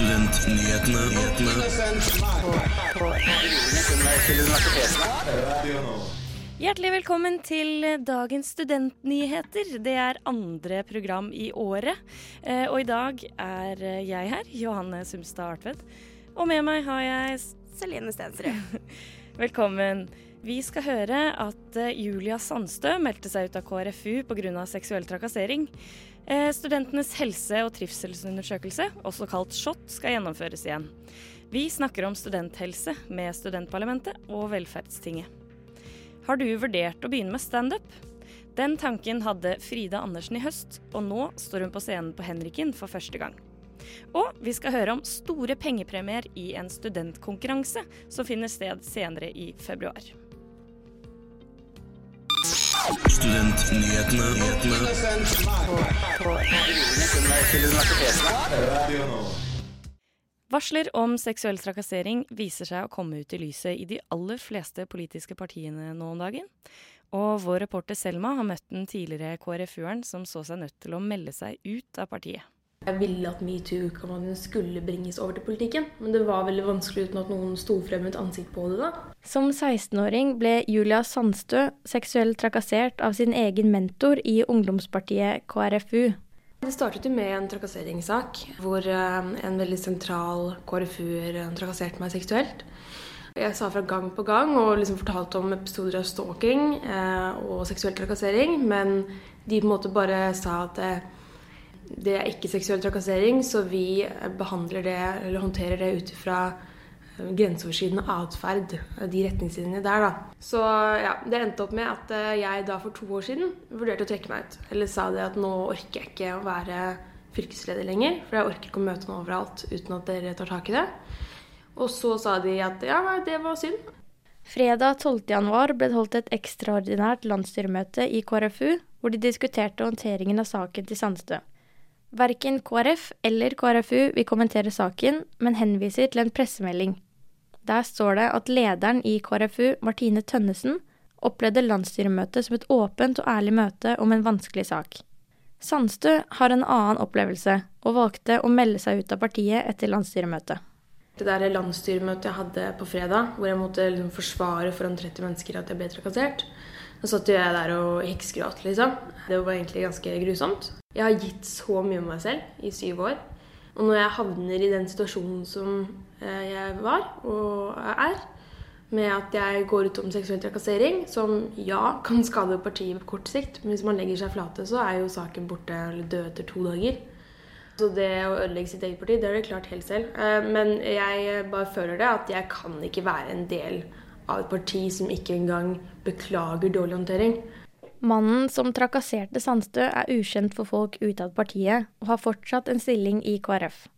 Studentnyhetene. Hjertelig velkommen til dagens studentnyheter. Det er andre program i året. Eh, Og i dag er jeg her, Johanne Sumstad Artvedt. Og med meg har jeg Celine Stensrud. Velkommen. Vi skal høre at eh, Julia Sandstø meldte seg ut av KrFU pga. seksuell trakassering. Eh, Studentenes helse- og trivselsundersøkelse, også kalt SHoT, skal gjennomføres igjen. Vi snakker om studenthelse med Studentparlamentet og Velferdstinget. Har du vurdert å begynne med standup? Den tanken hadde Frida Andersen i høst, og nå står hun på scenen på Henriken for første gang. Og vi skal høre om store pengepremier i en studentkonkurranse som finner sted senere i februar. Varsler om seksuell trakassering viser seg å komme ut i lyset i de aller fleste politiske partiene nå om dagen. Og vår reporter Selma har møtt den tidligere KrFU-eren som så seg nødt til å melde seg ut av partiet. Jeg ville at metoo-kampanjen skulle bringes over til politikken, men det var veldig vanskelig uten at noen sto frem med et ansikt på det. da. Som 16-åring ble Julia Sandstø seksuelt trakassert av sin egen mentor i ungdomspartiet KrFU. Det startet jo med en trakasseringssak hvor eh, en veldig sentral KrFU-er trakasserte meg seksuelt. Jeg sa fra gang på gang og liksom fortalte om episoder av stalking eh, og seksuell trakassering, men de på en måte bare sa at det, er ikke seksuell trakassering, så vi behandler det, eller håndterer det ut ifra eh, grenseoverskridende atferd, de retningslinjene der, da. Så ja, det endte opp med at eh, jeg da for to år siden vurderte å trekke meg ut. Eller sa det at nå orker jeg ikke å være fylkesleder lenger, for jeg orker ikke å møte noen overalt uten at dere tar tak i det. Og så sa de at ja, det var synd. Fredag 12.1 ble det holdt et ekstraordinært landsstyremøte i KrFU, hvor de diskuterte håndteringen av saken til Sandstø. Verken KrF eller KrFU vil kommentere saken, men henviser til en pressemelding. Der står det at lederen i KrFU, Martine Tønnesen, opplevde landsstyremøtet som et åpent og ærlig møte om en vanskelig sak. Sandstø har en annen opplevelse, og valgte å melde seg ut av partiet etter landsstyremøtet. Det der landsstyremøtet jeg hadde på fredag, hvor jeg måtte liksom forsvare foran 30 mennesker at jeg ble trakassert, da satt jo jeg der og heksgråt, liksom. Det var egentlig ganske grusomt. Jeg har gitt så mye av meg selv i syv år. Og når jeg havner i den situasjonen som eh, jeg var og er, med at jeg går ut om seksuell trakassering, som ja, kan skade partiet på kort sikt, men hvis man legger seg flate, så er jo saken borte eller død etter to dager. Så det å ødelegge sitt eget parti, det har de klart helt selv. Eh, Men jeg bare føler det at jeg kan ikke være en del av et parti som ikke engang beklager dårlig håndtering. Mannen som trakasserte Sandstø er ukjent for folk utad partiet, og har fortsatt en stilling i KrF.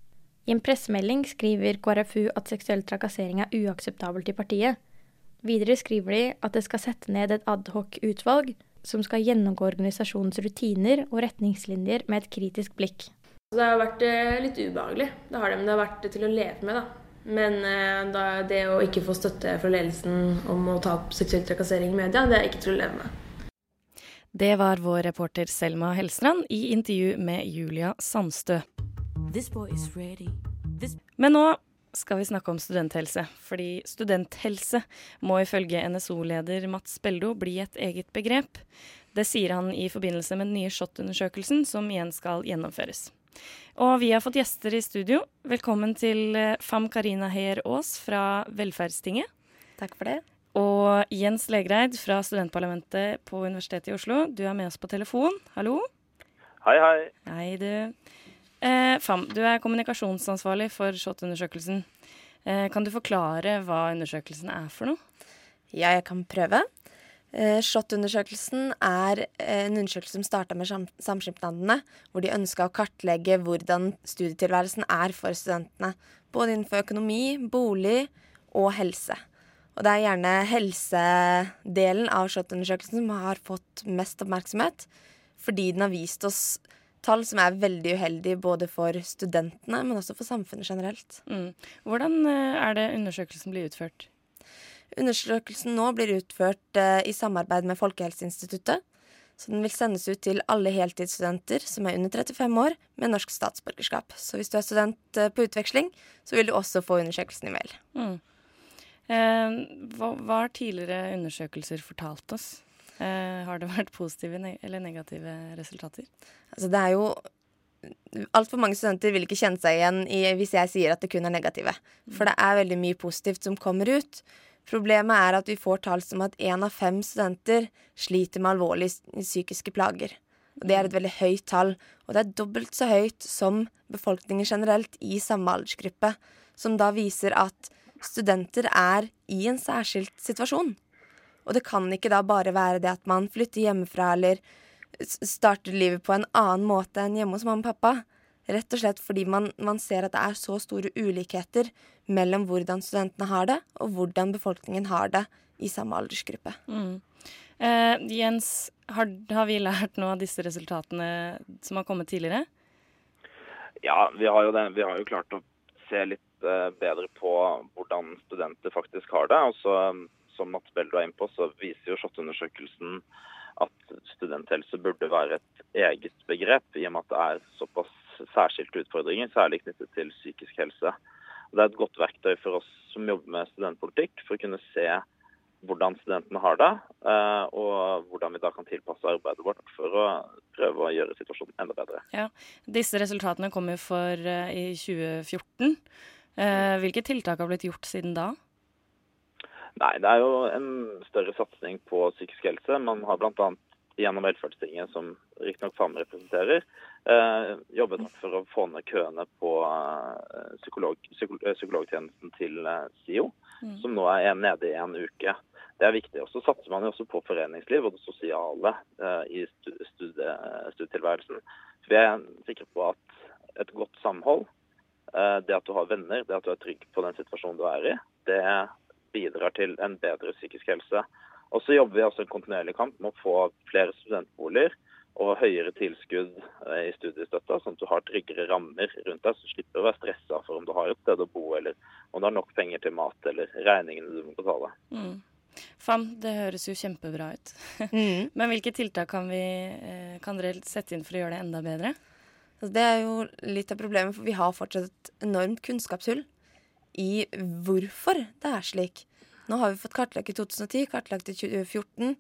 I en pressemelding skriver KrFU at seksuell trakassering er uakseptabelt i partiet. Videre skriver de at det skal sette ned et adhoc-utvalg som skal gjennomgå organisasjonens rutiner og retningslinjer med et kritisk blikk. Det har vært eh, litt ubehagelig, det har det, men det har vært til å leve med, da. Men eh, da, det å ikke få støtte fra ledelsen om å ta opp seksuell trakassering i media, det er ikke til å leve med. Det var vår reporter Selma Hellstrand i intervju med Julia Sandstø. Men nå skal vi snakke om studenthelse, fordi studenthelse må ifølge NSO-leder Mats Beldo bli et eget begrep. Det sier han i forbindelse med den nye SHoT-undersøkelsen som igjen skal gjennomføres. Og vi har fått gjester i studio. Velkommen til eh, Fam Karina Heier Aas fra Velferdstinget. Takk for det. Og Jens Legreid fra studentparlamentet på Universitetet i Oslo. Du er med oss på telefon. Hallo. Hei, hei. Hei, du. Eh, Fam, du er kommunikasjonsansvarlig for SHoT-undersøkelsen. Eh, kan du forklare hva undersøkelsen er for noe? Ja, jeg kan prøve. Eh, SHoT-undersøkelsen er eh, en undersøkelse som starta med sam samskipnadene, hvor de ønska å kartlegge hvordan studietilværelsen er for studentene. Både innenfor økonomi, bolig og helse. Og det er gjerne helsedelen av SHoT-undersøkelsen som har fått mest oppmerksomhet, fordi den har vist oss tall som er veldig uheldige både for studentene, men også for samfunnet generelt. Mm. Hvordan eh, er det undersøkelsen blir utført? Undersøkelsen nå blir utført eh, i samarbeid med Folkehelseinstituttet, Så den vil sendes ut til alle heltidsstudenter som er under 35 år med norsk statsborgerskap. Så hvis du er student eh, på utveksling, så vil du også få undersøkelsen i mail. Mm. Eh, hva, hva, har tidligere undersøkelser fortalt oss? Eh, har det vært positive ne eller negative resultater? Altså det er jo Altfor mange studenter vil ikke kjenne seg igjen i, hvis jeg sier at det kun er negative. For det er veldig mye positivt som kommer ut. Problemet er at vi får tall som at én av fem studenter sliter med alvorlige psykiske plager. Og Det er et veldig høyt tall, og det er dobbelt så høyt som befolkningen generelt i samme aldersgruppe, som da viser at studenter er i en særskilt situasjon. Og det kan ikke da bare være det at man flytter hjemmefra eller starter livet på en annen måte enn hjemme hos mamma og pappa. Rett og slett fordi man, man, ser at det er så store ulikheter mellom hvordan studentene har det, og hvordan befolkningen har det i samme aldersgruppe. Mm. Eh, Jens, har, har, vi lært noe av disse resultatene som har kommet tidligere? Ja, vi har jo, det, vi har jo klart å se litt eh, bedre på hvordan studenter faktisk har det. Og så, som Mats Beldo er inne på, så viser jo SHoT-undersøkelsen at studenthelse burde være et eget begrep, i og med at det er såpass særskilte utfordringer, særlig knyttet til psykisk helse. Og det er et godt verktøy for oss som jobber med studentpolitikk, for å kunne se hvordan studentene har det, eh, og hvordan vi da kan tilpasse arbeidet vårt for å prøve å gjøre situasjonen enda bedre. Ja, Disse resultatene kom jo for uh, i 2014. Uh, hvilke tiltak har blitt gjort siden da? Nei, Det er jo en større satsing på psykisk helse. Man har bl.a. gjennom Velferdstinget, som riktignok FAM representerer, eh, jobbet for å få ned køene på eh, psykolog, psykolog, eh, psykologtjenesten til eh, SIO, mm. som nå er nede i en uke. Det er viktig. Og Så satser man jo også på foreningsliv og det sosiale eh, i studie, studietilværelsen. Vi er sikre på at et godt samhold, eh, det at du har venner, det at du er trygg på den situasjonen du er i, det bidrar til en bedre psykisk helse. Og så jobber vi også en kontinuerlig kamp med å få flere studentboliger og høyere tilskudd eh, i studiestøtta, sånn at du har tryggere rammer rundt deg, så du slipper å være stressa for om du har et sted å bo, eller om du har nok penger til mat eller regningene du må betale. Mm. Fam, det høres jo kjempebra ut. Mm. Men hvilke tiltak kan, vi, eh, kan dere sette inn for å gjøre det enda bedre? Altså, det er jo litt av problemet, for vi har fortsatt et enormt kunnskapshull i hvorfor det er slik. Nå har vi fått kartlagt i 2010, kartlagt i 2014,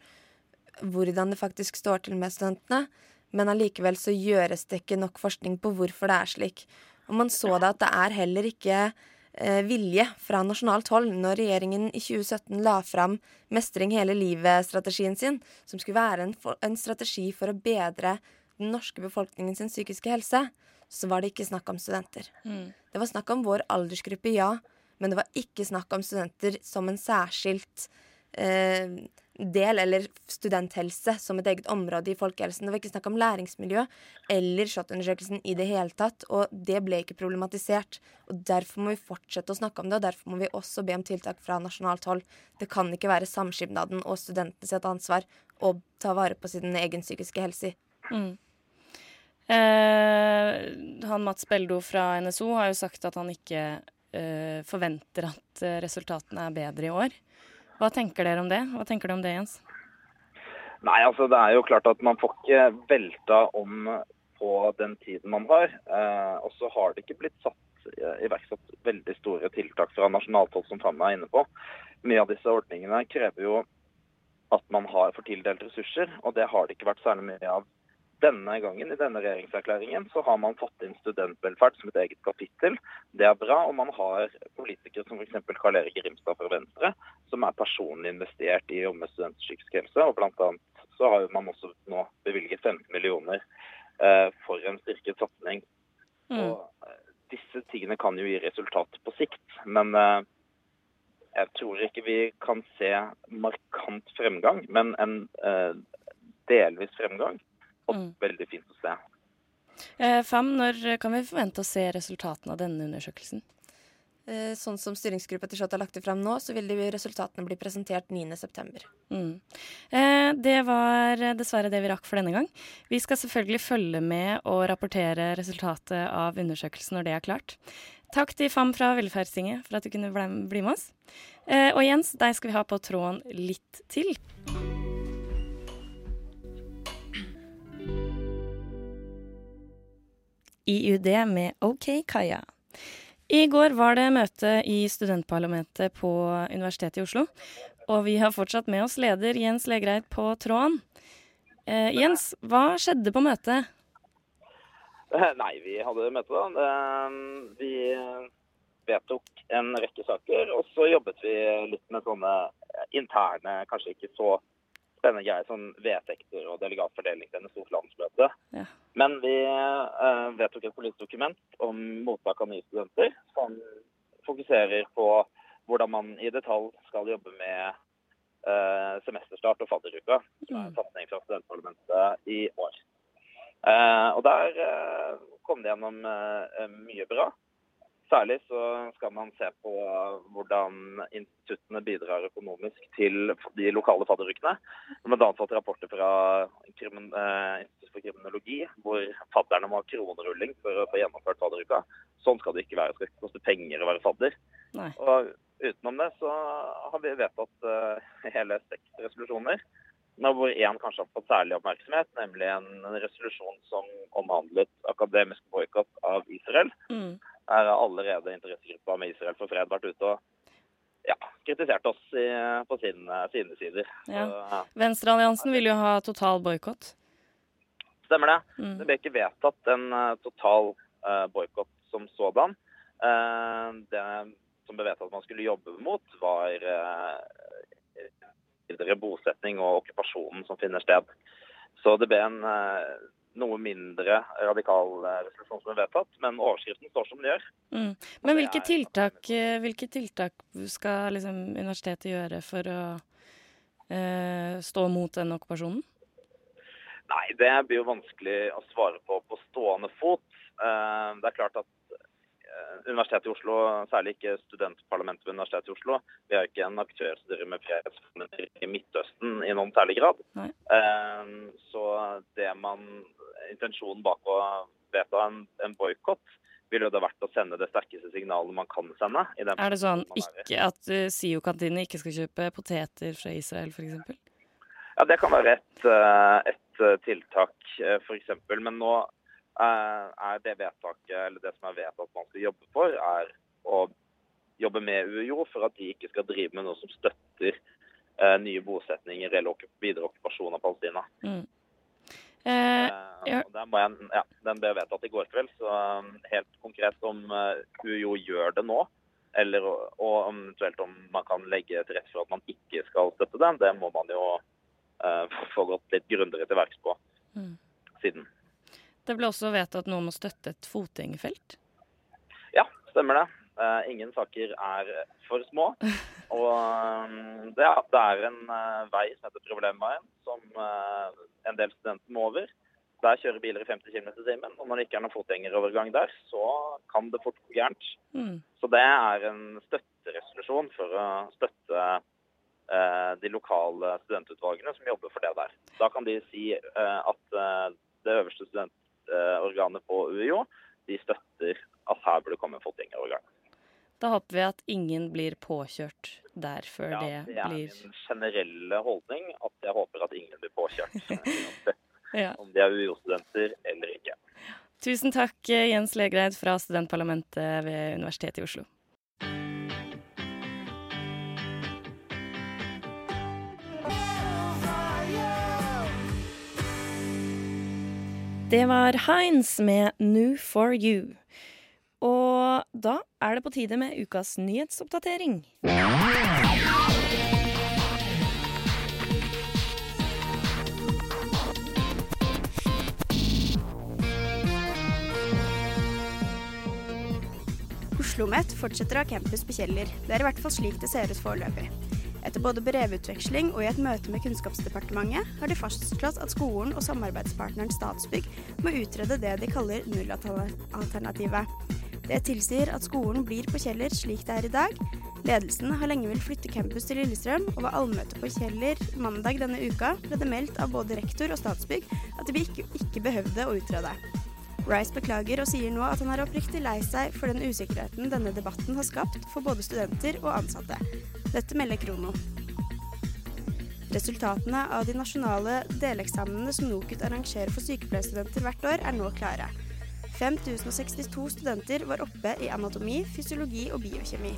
hvordan det faktisk står til med studentene. Men allikevel så gjøres det ikke nok forskning på hvorfor det er slik. Og man så da at det er heller ikke eh, vilje fra nasjonalt hold når regjeringen i 2017 la fram Mestring hele livet-strategien sin, som skulle være en, en strategi for å bedre den norske befolkningen sin psykiske helse så var det ikke snakk om studenter. Mm. Det var snakk om vår aldersgruppe, ja, men det var ikke snakk om studenter som en særskilt eh, del, eller studenthelse som et eget område i folkehelsen. Det var ikke snakk om læringsmiljø eller SHoT-undersøkelsen i det hele tatt, og det ble ikke problematisert. Og Derfor må vi fortsette å snakke om det, og derfor må vi også be om tiltak fra nasjonalt hold. Det kan ikke være samskipnaden og studentene sitt ansvar å ta vare på sin egen psykiske helse. Mm. Eh, han Mats Beldo fra NSO har jo sagt at han ikke eh, forventer at resultatene er bedre i år. Hva tenker dere om det? Hva tenker du om det, Jens? Nei, altså Det er jo klart at man får ikke velta om på den tiden man har. Eh, og så har det ikke blitt satt eh, iverksatt veldig store tiltak fra nasjonalt som Fanny er inne på. Mye av disse ordningene krever jo at man har fortildelt ressurser, og det har det ikke vært særlig mye av denne gangen, i denne regjeringserklæringen, så har man fått inn studentvelferd som et eget kapittel. Det er bra. Og man har politikere som f.eks. Karl Erik Grimstad fra Venstre, som er personlig investert i å jobbe med studenters psykiske helse. Og blant annet så har man også nå bevilget 15 millioner eh, for en styrket satsing. Mm. Og eh, disse tingene kan jo gi resultat på sikt. Men eh, jeg tror ikke vi kan se markant fremgang, men en eh, delvis fremgang og mm. veldig fint å se. Eh, Fam, når kan vi forvente å se resultatene av denne undersøkelsen? Eh, sånn som styringsgruppa til SHoT har lagt det fram nå, så vil de resultatene bli presentert 9.9. Mm. Eh, det var dessverre det vi rakk for denne gang. Vi skal selvfølgelig følge med og rapportere resultatet av undersøkelsen når det er klart. Takk til FAM fra Velferdstinget for at du kunne bli med oss. Eh, og Jens, deg skal vi ha på tråden litt til. IUD med OK Kaja. I går var det møte i studentparlamentet på Universitetet i Oslo. Og vi har fortsatt med oss leder Jens Legreit på tråden. Eh, Jens, hva skjedde på møtet? Nei, vi hadde møte, da. Vi vedtok en rekke saker, og så jobbet vi litt med sånne interne, kanskje ikke så spennende greier som vedtekter og delegatfordeling til NSOs landsmøte. Ja. Men vi eh, vedtok et politisk dokument om mottak av nye studenter, som fokuserer på hvordan man i detalj skal jobbe med eh, semesterstart og fadderuka, som er en mm. satsing fra studentparlamentet i år. Eh, og der kom det gjennom mye bra. Særlig så skal man se på hvordan instituttene bidrar økonomisk til de lokale fadderukene. Vi har fått rapporter fra krimin, eh, Institutt for kriminologi hvor fadderne må ha kronerulling for å få gjennomført fadderuka. Sånn skal det ikke være. Det skal ikke koste penger å være fadder. Nei. Og utenom det så har vi vedtatt uh, hele seks resolusjoner. Hvor én kanskje har fått særlig oppmerksomhet, nemlig en, en resolusjon som omhandlet akademisk boikott av Israel. Mm. Her har allerede interessegruppa med Israel for fred vært ute og ja, kritisert oss i, på sine, sine sider. Ja. ja. Venstrealliansen vil jo ha total boikott. Stemmer det. Mm. Det ble ikke vedtatt en uh, total uh, boikott som sådan. Uh, det som ble vedtatt man skulle jobbe mot, var uh, videre bosetning og okkupasjonen som finner sted. Så det ble en noe mindre radikal eh, resolusjon som er vedtatt, men overskriften står som den gjør. Mm. Men hvilke tiltak, eh, hvilke tiltak, skal liksom universitetet gjøre for å eh, stå mot den okkupasjonen? Nei, det blir jo vanskelig å svare på på stående fot. Eh, det er klart at Universitetet i Oslo, særlig ikke studentparlamentet ved Universitetet i Oslo. Vi er ikke en aktør som driver med fredsforhandlinger i Midtøsten i noen særlig grad. Nei. Så det man intensjonen bak å vedta en, en boikott ville det vært å sende det sterkeste signalet man kan sende. er det sånn ikke, at uh, SIO-kantinene ikke skal kjøpe poteter fra Israel, f.eks.? Ja, det kan være et, uh, et uh, tiltak, f.eks. Men nå er det vedtaket, eller det som er vedtatt man skal jobbe for, er å jobbe med UiO for at de ikke skal drive med noe som støtter nye bosetninger eller videre okkupasjon av Palestina. Mm. Eh, ja. jeg, ja, den ble vedtatt i går kveld, så um, helt konkret om uh, UiO gjør det nå, eller og eventuelt om man kan legge til rette for at man ikke skal støtte den, det må man jo uh, få gått litt grundigere til verks på mm. siden. Det ble også vedtatt noe om å støtte et fotgjengerfelt? Ja, stemmer det. Uh, ingen saker er for små. Og um, det, ja, det er en uh, vei som heter Problemveien, som uh, en del studenter må over. Der kjører biler i 50 km i timen. Og når det ikke er noen fotgjengerovergang der, så kan det fort gå gærent. Mm. Så det er en støtteresolusjon for å støtte de lokale studentutvalgene som jobber for det der. Da kan de si at det øverste studentorganet på UiO de støtter at her burde komme en fotgjengerovergang. Da håper vi at ingen blir påkjørt der før ja, det, blir Ja, det er min generelle holdning at jeg håper at ingen blir påkjørt. ja. Om de er UiO-studenter eller ikke. Tusen takk, Jens Legreid fra studentparlamentet ved Universitetet i Oslo. Det var Heinz med 'New for You'. Og da er det på tide med ukas nyhetsoppdatering. Oslo OsloMet fortsetter å ha campus på Kjeller. Det er i hvert fall slik det ser ut foreløpig. Etter både brevutveksling og i et møte med Kunnskapsdepartementet har de fastslått at skolen og samarbeidspartneren Statsbygg må utrede det de kaller nullalternativet. Det tilsier at skolen blir på Kjeller slik det er i dag. Ledelsen har lenge villet flytte campus til Lillestrøm, og ved allmøte på Kjeller mandag denne uka ble det meldt av både rektor og Statsbygg at de ikke, ikke behøvde å utrede. Rice beklager og sier nå at han er oppriktig lei seg for den usikkerheten denne debatten har skapt for både studenter og ansatte. Dette melder Krono. Resultatene av de nasjonale deleksamenene som NOKUT arrangerer for sykepleierstudenter hvert år, er nå klare. 5062 studenter var oppe i anatomi, fysiologi og biokjemi.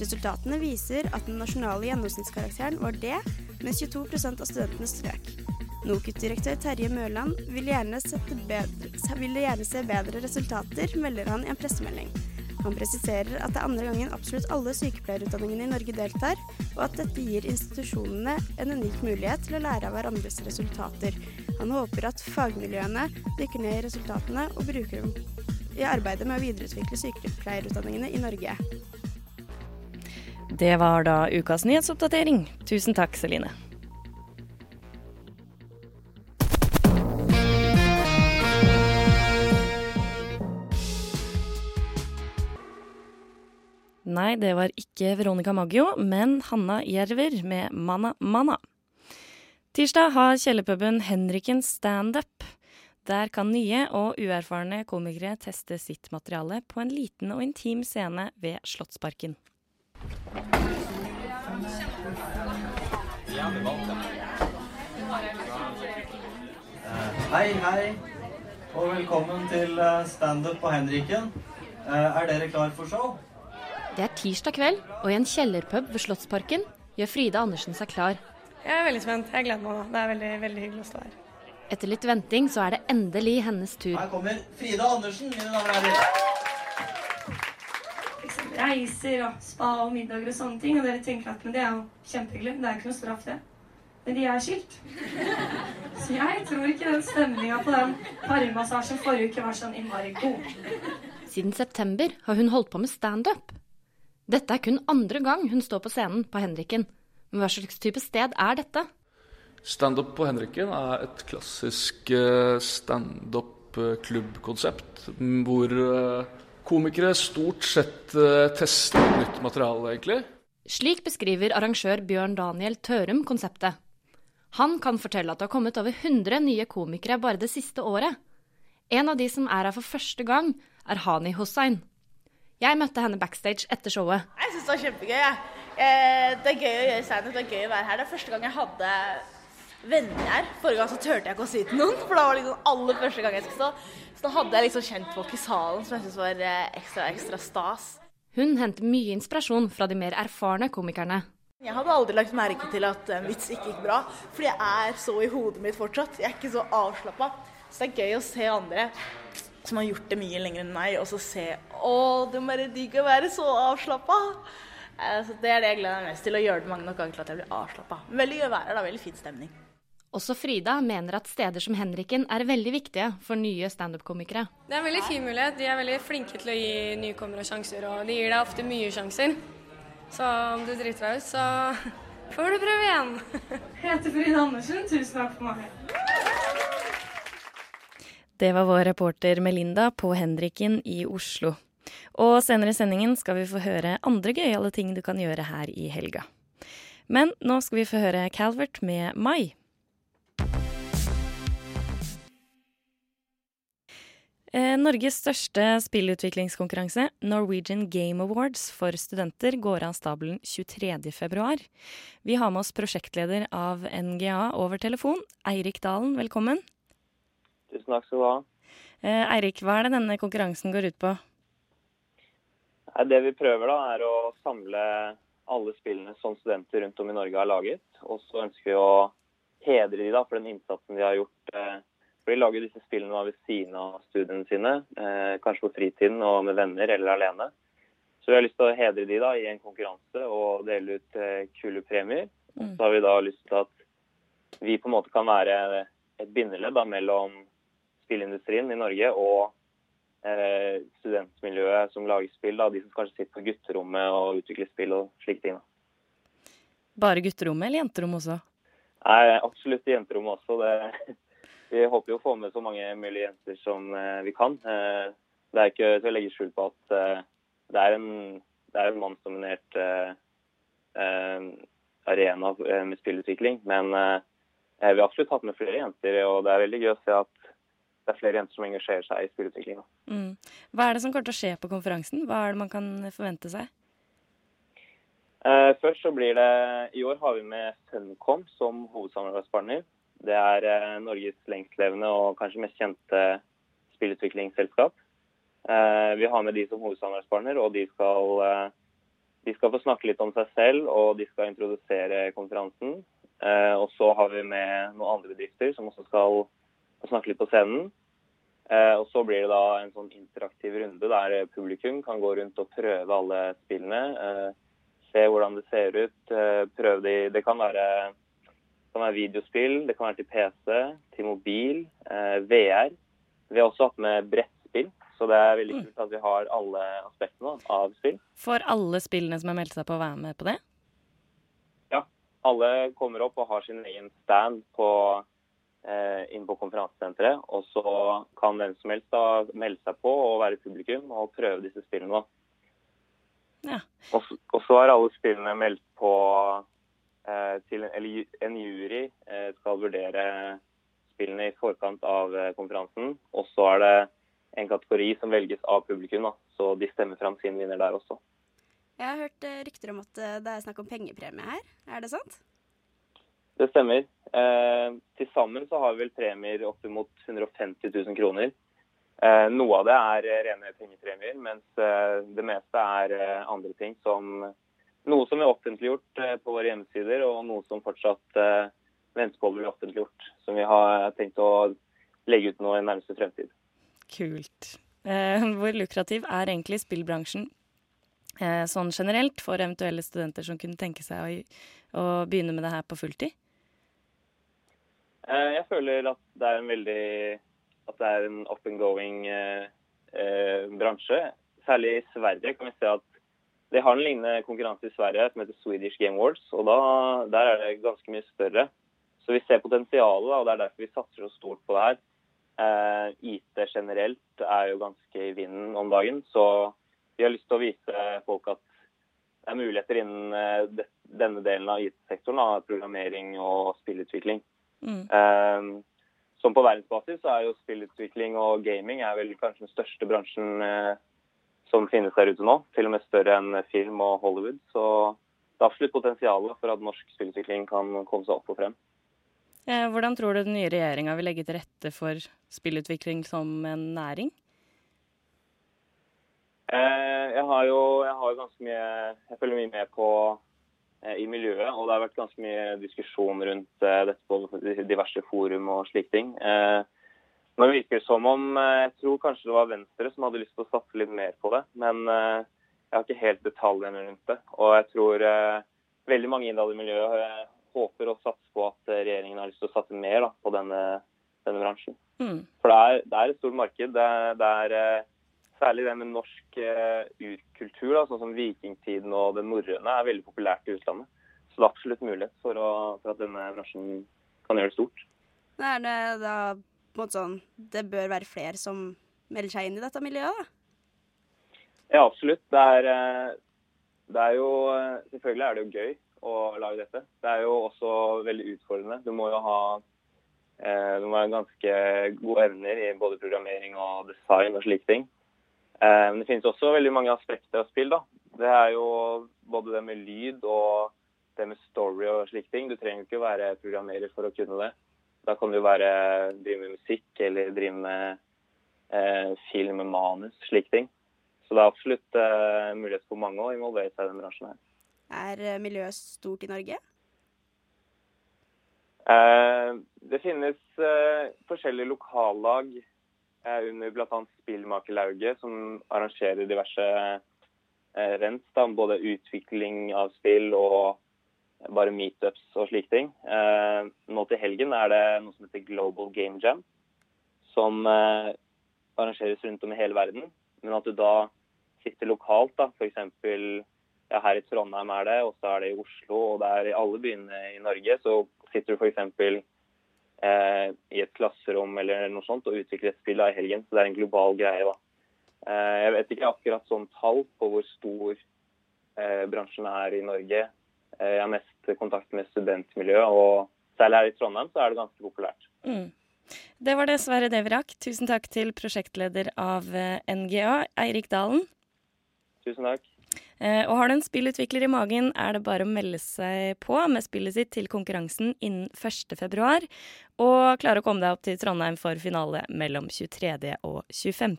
Resultatene viser at den nasjonale gjennomsnittskarakteren var D, mens 22 av studentene strøk. NOKUT-direktør Terje Mørland vil gjerne, vil gjerne se bedre resultater, melder han i en pressemelding. Han presiserer at det er andre gangen absolutt alle sykepleierutdanningene i Norge deltar, og at dette gir institusjonene en unik mulighet til å lære av hverandres resultater. Han håper at fagmiljøene dykker ned i resultatene og bruker dem i arbeidet med å videreutvikle sykepleierutdanningene i Norge. Det var da ukas nyhetsoppdatering. Tusen takk, Celine. Nei, det var ikke Veronica Maggio, men Hanna Jerver med Manna Manna. Tirsdag har kjellerpuben Henriken standup. Der kan nye og uerfarne komikere teste sitt materiale på en liten og intim scene ved Slottsparken. Hei, hei, og velkommen til eh, standup på Henriken. Eh, er dere klar for show? Det er tirsdag kveld, og i en kjellerpub ved Slottsparken gjør Frida Andersen seg klar. Jeg er veldig spent. Jeg gleder meg. Det er veldig, veldig hyggelig å stå her. Etter litt venting så er det endelig hennes tur. Her kommer Frida Andersen, mine damer og herrer. Liksom reiser og spa og middager og sånne ting. Og dere tenker at men det er jo kjempehyggelig. Det er ikke noe straff, det. Men de er skilt. Så jeg tror ikke den stemninga på den parmassasjen forrige uke var sånn innmari god. Siden september har hun holdt på med standup. Dette er kun andre gang hun står på scenen på Henriken. Men hva slags type sted er dette? Standup på Henriken er et klassisk eh, standup-klubbkonsept. Hvor eh, komikere stort sett eh, tester nytt materiale, egentlig. Slik beskriver arrangør Bjørn Daniel Tørum konseptet. Han kan fortelle at det har kommet over 100 nye komikere bare det siste året. En av de som er her for første gang, er Hani Hossein. Jeg møtte henne backstage etter showet. Jeg syns det var kjempegøy. Ja. Eh, det er gøy å gjøre standup, det er gøy å være her. Det er første gang jeg hadde venner her. Forrige gang så turte jeg ikke å si til noen, for da var det liksom aller første gang jeg skulle stå. Så da hadde jeg liksom kjent folk i salen som jeg syntes var eh, ekstra, ekstra stas. Hun henter mye inspirasjon fra de mer erfarne komikerne. Jeg hadde aldri lagt merke til at en vits ikke gikk bra, fordi jeg er så i hodet mitt fortsatt. Jeg er ikke så avslappa. Så det er gøy å se andre som har gjort det mye lenger enn meg, og så se Å, det må være digg å være så avslappa. Eh, det er det jeg gleder meg mest til, å gjøre det mange nok ganger til at jeg blir avslappa. Veldig gøy å være her, da. Veldig fin stemning. Også Frida mener at steder som Henriken er veldig viktige for nye standup-komikere. Det er en veldig fin mulighet. De er veldig flinke til å gi nykommere sjanser, og de gir deg ofte mye sjanser. Så om du driter deg ut, så får du prøve igjen. Jeg heter Frida Andersen. Tusen takk for meg. Det var vår reporter Melinda på Henriken i Oslo. Og senere i sendingen skal vi få høre andre gøyale ting du kan gjøre her i helga. Men nå skal vi få høre Calvert med Mai. Eh, Norges største spillutviklingskonkurranse, Norwegian Game Awards for studenter, går av stabelen 23.2. Vi har med oss prosjektleder av NGA over telefon, Eirik Dalen. Velkommen. Tusen takk skal du ha. Eh, Eirik, hva er det denne konkurransen går ut på? Det vi prøver, da, er å samle alle spillene som studenter rundt om i Norge har laget. Og så ønsker vi å hedre de da, for den innsatsen de har gjort. Eh, for De lager disse spillene ved siden av studiene sine, eh, kanskje på fritiden og med venner eller alene. Så vi har lyst til å hedre de da i en konkurranse og dele ut eh, kule premier. Så har vi da lyst til at vi på en måte kan være et bindeledd mellom spillindustrien i Norge og studentmiljøet som lager spill. Da, de som kanskje sitter på gutterommet og utvikler spill og slike ting. Da. Bare gutterommet eller jenterom også? Nei, absolutt jenterommet også. Det, vi håper jo å få med så mange mulige jenter som eh, vi kan. Eh, det er ikke til å legge skjul på at eh, det er en, det er en mannsdominert eh, eh, arena med spillutvikling. Men vi har absolutt hatt med flere jenter, og det er veldig gøy å se at det er flere jenter som engasjerer seg i spillutvikling. Mm. Hva er det som kommer til å skje på konferansen? Hva er det man kan forvente seg? Eh, først så blir det I år har vi med Funcom som hovedsamarbeidspartner. Det er eh, Norges lengstlevende og kanskje mest kjente spillutviklingsselskap. Eh, vi har med de som hovedsamarbeidspartner, og de skal, eh, de skal få snakke litt om seg selv, og de skal introdusere konferansen. Eh, og så har vi med noen andre bedrifter som også skal snakke litt på scenen. Eh, og så blir det da en sånn interaktiv runde der publikum kan gå rundt og prøve alle spillene. Eh, se hvordan det ser ut. eh, prøve de Det kan være, kan være videospill, det kan være til PC, til mobil, eh, VR. Vi har også hatt med brettspill, så det er veldig kult at vi har alle aspektene av spill. Får alle spillene som har meldt seg på, være med på det? Ja. Alle kommer opp og har sin egen stand på, inn på konferansesenteret. Og så kan hvem som helst da melde seg på og være publikum og prøve disse spillene. da. Ja. Og, og så er alle spillene meldt på eh, til en, eller en jury eh, skal vurdere spillene i forkant av eh, konferansen. Og så er det en kategori som velges av publikum, da. så de stemmer fram sin vinner der også. Jeg har hørt eh, rykter om at eh, det er snakk om pengepremie her. Er det sant? Det stemmer. Eh, Til sammen så har vi vel premier oppimot 150 000 kroner. Eh, noe av det er eh, rene pengepremier, mens eh, det meste er eh, andre ting som Noe som er offentliggjort på våre hjemmesider, og noe som fortsatt venter på å bli offentliggjort. Som vi har tenkt å legge ut nå i nærmeste fremtid. Kult. Eh, hvor lukrativ er egentlig spillbransjen sånn generelt for eventuelle studenter som kunne tenke seg å, å begynne med det her på fulltid? Eh, Jeg føler at det er en veldig at det er en up and going eh, eh, bransje. Særlig i Sverige kan vi se at de har en lignende konkurranse i Sverige som heter Swedish Game Awards, og da, der er det ganske mye større. Så vi ser potensialet, og det er derfor vi satser så stort på det her. Eh, IT generelt er jo ganske i vinden om dagen, så vi har lyst til å vise folk at det er muligheter innen de, denne delen av IT-sektoren, programmering og spillutvikling. Mm. Eh, som på verdensbasis så er jo spillutvikling og gaming er vel kanskje den største bransjen eh, som finnes der ute nå. Til og med større enn film og Hollywood. Så det er absolutt potensial for at norsk spillutvikling kan komme seg opp og frem. Eh, hvordan tror du den nye regjeringa vil legge til rette for spillutvikling som en næring? Eh, jeg har jo jeg har ganske mye Jeg følger mye med på i miljøet, og det har vært ganske mye diskusjon rundt eh, dette på diverse forum og slike ting. Eh, nå virker det som om eh, Jeg tror kanskje det var Venstre som hadde lyst til å satse litt mer på det, men eh, jeg har ikke helt detaljene rundt det. Og jeg tror eh, veldig mange innad i miljøet eh, håper og satser på at eh, regjeringen har lyst til å satse mer da, på denne, denne bransjen. Mm. For det er, det er et stort marked. Det, det er eh, Særlig det med norsk eh, urkultur, da, sånn som vikingtiden og det norrøne, er veldig populært i utlandet. Så det er absolutt mulighet for, å, for at denne bransjen kan gjøre det stort. Det Er det da på en måte sånn Det bør være flere som melder seg inn i dette miljøet, da? Ja, absolutt. Det er, eh, det er jo eh, Selvfølgelig er det jo gøy å lage dette. Det er jo også veldig utfordrende. Du må jo ha du må ha ganske gode evner i både programmering og design og slike ting. Eh, Men det finnes også veldig mange aspekter av spill. da. Det er jo både det med lyd og det med story og slike ting. Du trenger jo ikke være programmerer for å kunne det. Da kan du være drive med musikk eller drive med eh, film, manus, slike ting. Så det er absolutt eh, mulighet for mange å involvere seg i den bransjen her. Er eh, miljøet stort i Norge? Eh, det finnes eh, forskjellige lokallag under bl.a. Spillmakerlauget som arrangerer diverse eh, rents, da, både utvikling av spill og bare meetups og slike ting. Eh, nå til helgen er det noe som heter Global Game Jam, som eh, arrangeres rundt om i hele verden. Men at du da sitter lokalt, da, f.eks. Ja, her i Trondheim er det, og så er det i Oslo, og det er i alle byene i Norge. Så sitter du f.eks. Eh, i et klasserom eller noe sånt og utvikle et spill da, i helgen. Så det er en global greie. da. Eh, jeg vet ikke akkurat sånn tall på hvor stor eh, bransjen er i Norge. Eh, jeg har mest kontakt med studentmiljøet, og særlig her i Trondheim så er det ganske populært. Mm. Det var dessverre det vi rakk. Tusen takk til prosjektleder av eh, NGA, Eirik Dalen. Tusen takk. Eh, og har du en spillutvikler i magen, er det bare å melde seg på med spillet sitt til konkurransen innen 1. februar, og klare å komme deg opp til Trondheim for finale mellom 23. og 25.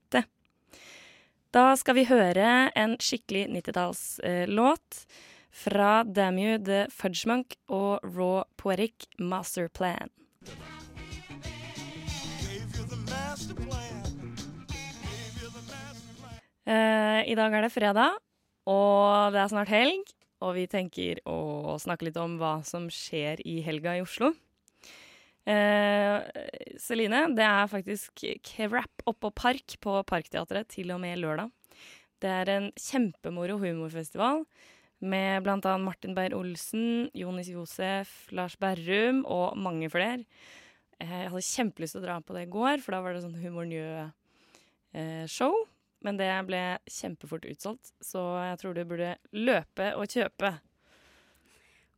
Da skal vi høre en skikkelig 90-tallslåt fra Damu The Fudgemunk og Raw Poetic Masterplan. Uh, I dag er det fredag, og det er snart helg. Og vi tenker å snakke litt om hva som skjer i helga i Oslo. Eh, Celine, det er faktisk Crap oppå Park på Parkteatret til og med lørdag. Det er en kjempemoro humorfestival med bl.a. Martin Beyer-Olsen, Jonis Josef, Lars Berrum og mange flere. Eh, jeg hadde kjempelyst til å dra på det i går, for da var det sånn Humor Njø-show. Men det ble kjempefort utsolgt, så jeg tror du burde løpe og kjøpe.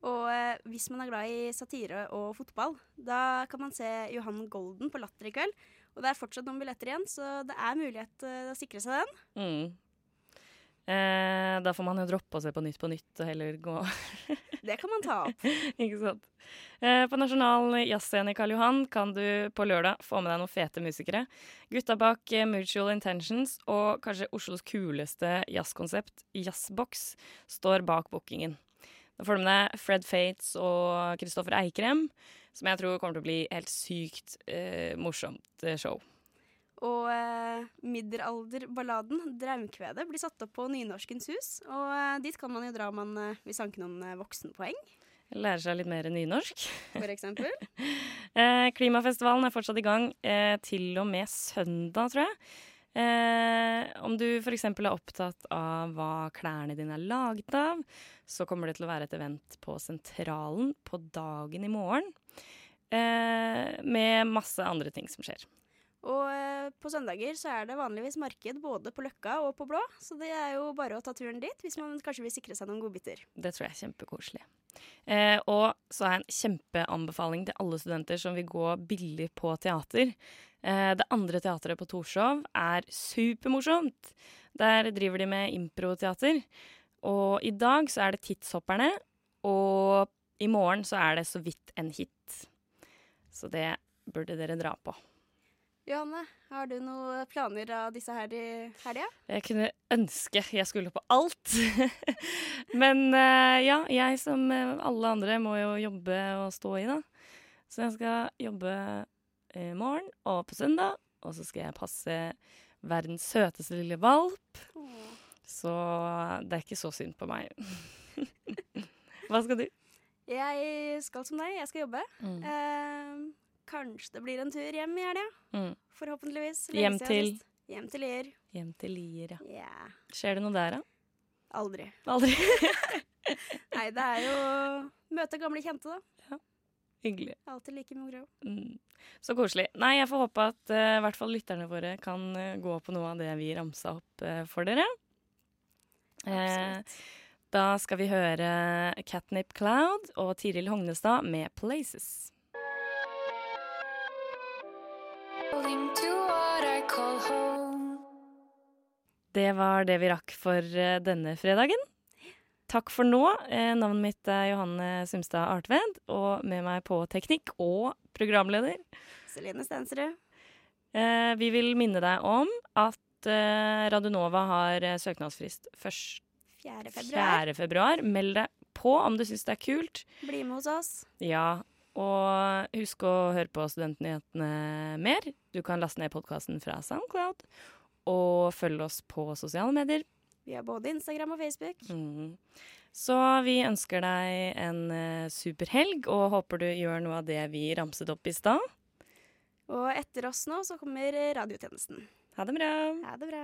Og eh, hvis man er glad i satire og fotball, da kan man se Johan Golden på Latter i kveld. Og det er fortsatt noen billetter igjen, så det er mulighet eh, å sikre seg den. Mm. Eh, da får man jo droppe å se på Nytt på Nytt og heller gå Det kan man ta opp. Ikke sant. Eh, på Nasjonal jazzscene i Karl Johan kan du på lørdag få med deg noen fete musikere. Gutta bak eh, Mutual Intentions og kanskje Oslos kuleste jazzkonsept, Jazzbox, står bak bookingen. Da får du med deg Fred Fates og Kristoffer Eikrem, som jeg tror kommer til å bli helt sykt eh, morsomt show. Og eh, middelalderballaden 'Draumkvedet' blir satt opp på Nynorskens hus. Og eh, dit kan man jo dra om man eh, vil sanke noen eh, voksenpoeng. Lære seg litt mer nynorsk. For eksempel. eh, klimafestivalen er fortsatt i gang eh, til og med søndag, tror jeg. om du f.eks. er opptatt av hva klærne dine er laget av, så kommer det til å være et event på Sentralen på dagen i morgen. med masse andre ting som skjer. Og eh, på søndager så er det vanligvis marked både på Løkka og på Blå, så det er jo bare å ta turen dit hvis man kanskje vil sikre seg noen godbiter. Det tror jeg er kjempekoselig. Eh, og så har jeg en kjempeanbefaling til alle studenter som vil gå billig på teater. Eh, det andre teatret på Torshov er supermorsomt. Der driver de med improteater. Og i dag så er det Tidshopperne, og i morgen så er det Så vidt en hit. Så det burde dere dra på. Johanne, har du noen planer av disse her i helga? Jeg kunne ønske jeg skulle på alt. Men uh, ja, jeg som eh, alle andre må jo jobbe og stå i, da. Så jeg skal jobbe i morgen og på søndag. Og så skal jeg passe verdens søteste lille valp. Åh. Så det er ikke så synd på meg. Hva skal du? Jeg skal som deg, jeg skal jobbe. Mm. Uh, Kanskje det blir en tur hjem i helga. Mm. Forhåpentligvis. Hjem til? Hjem til Lier. Hjem til Lier, ja. Yeah. Skjer det noe der, da? Aldri. Aldri. Nei, det er jo møte gamle kjente, da. Ja. Hyggelig. Alltid like moro. Mm. Så koselig. Nei, jeg får håpe at uh, i hvert fall lytterne våre kan uh, gå på noe av det vi ramsa opp uh, for dere. da skal vi høre Catnip Cloud og Tiril Hognestad med 'Places'. Det var det vi rakk for eh, denne fredagen. Takk for nå. Eh, navnet mitt er Johanne Sumstad Artved, og med meg på teknikk og programleder Celine Stensrud. Eh, vi vil minne deg om at Radionova har søknadsfrist først 4. februar. 4. februar. Meld deg på om du syns det er kult. Bli med hos oss. Ja, og husk å høre på Studentnyhetene mer. Du kan laste ned podkasten fra Soundcloud og følge oss på sosiale medier. Vi har både Instagram og Facebook. Mm. Så vi ønsker deg en uh, super helg, og håper du gjør noe av det vi ramset opp i stad. Og etter oss nå så kommer radiotjenesten. Ha det bra. Ha det bra.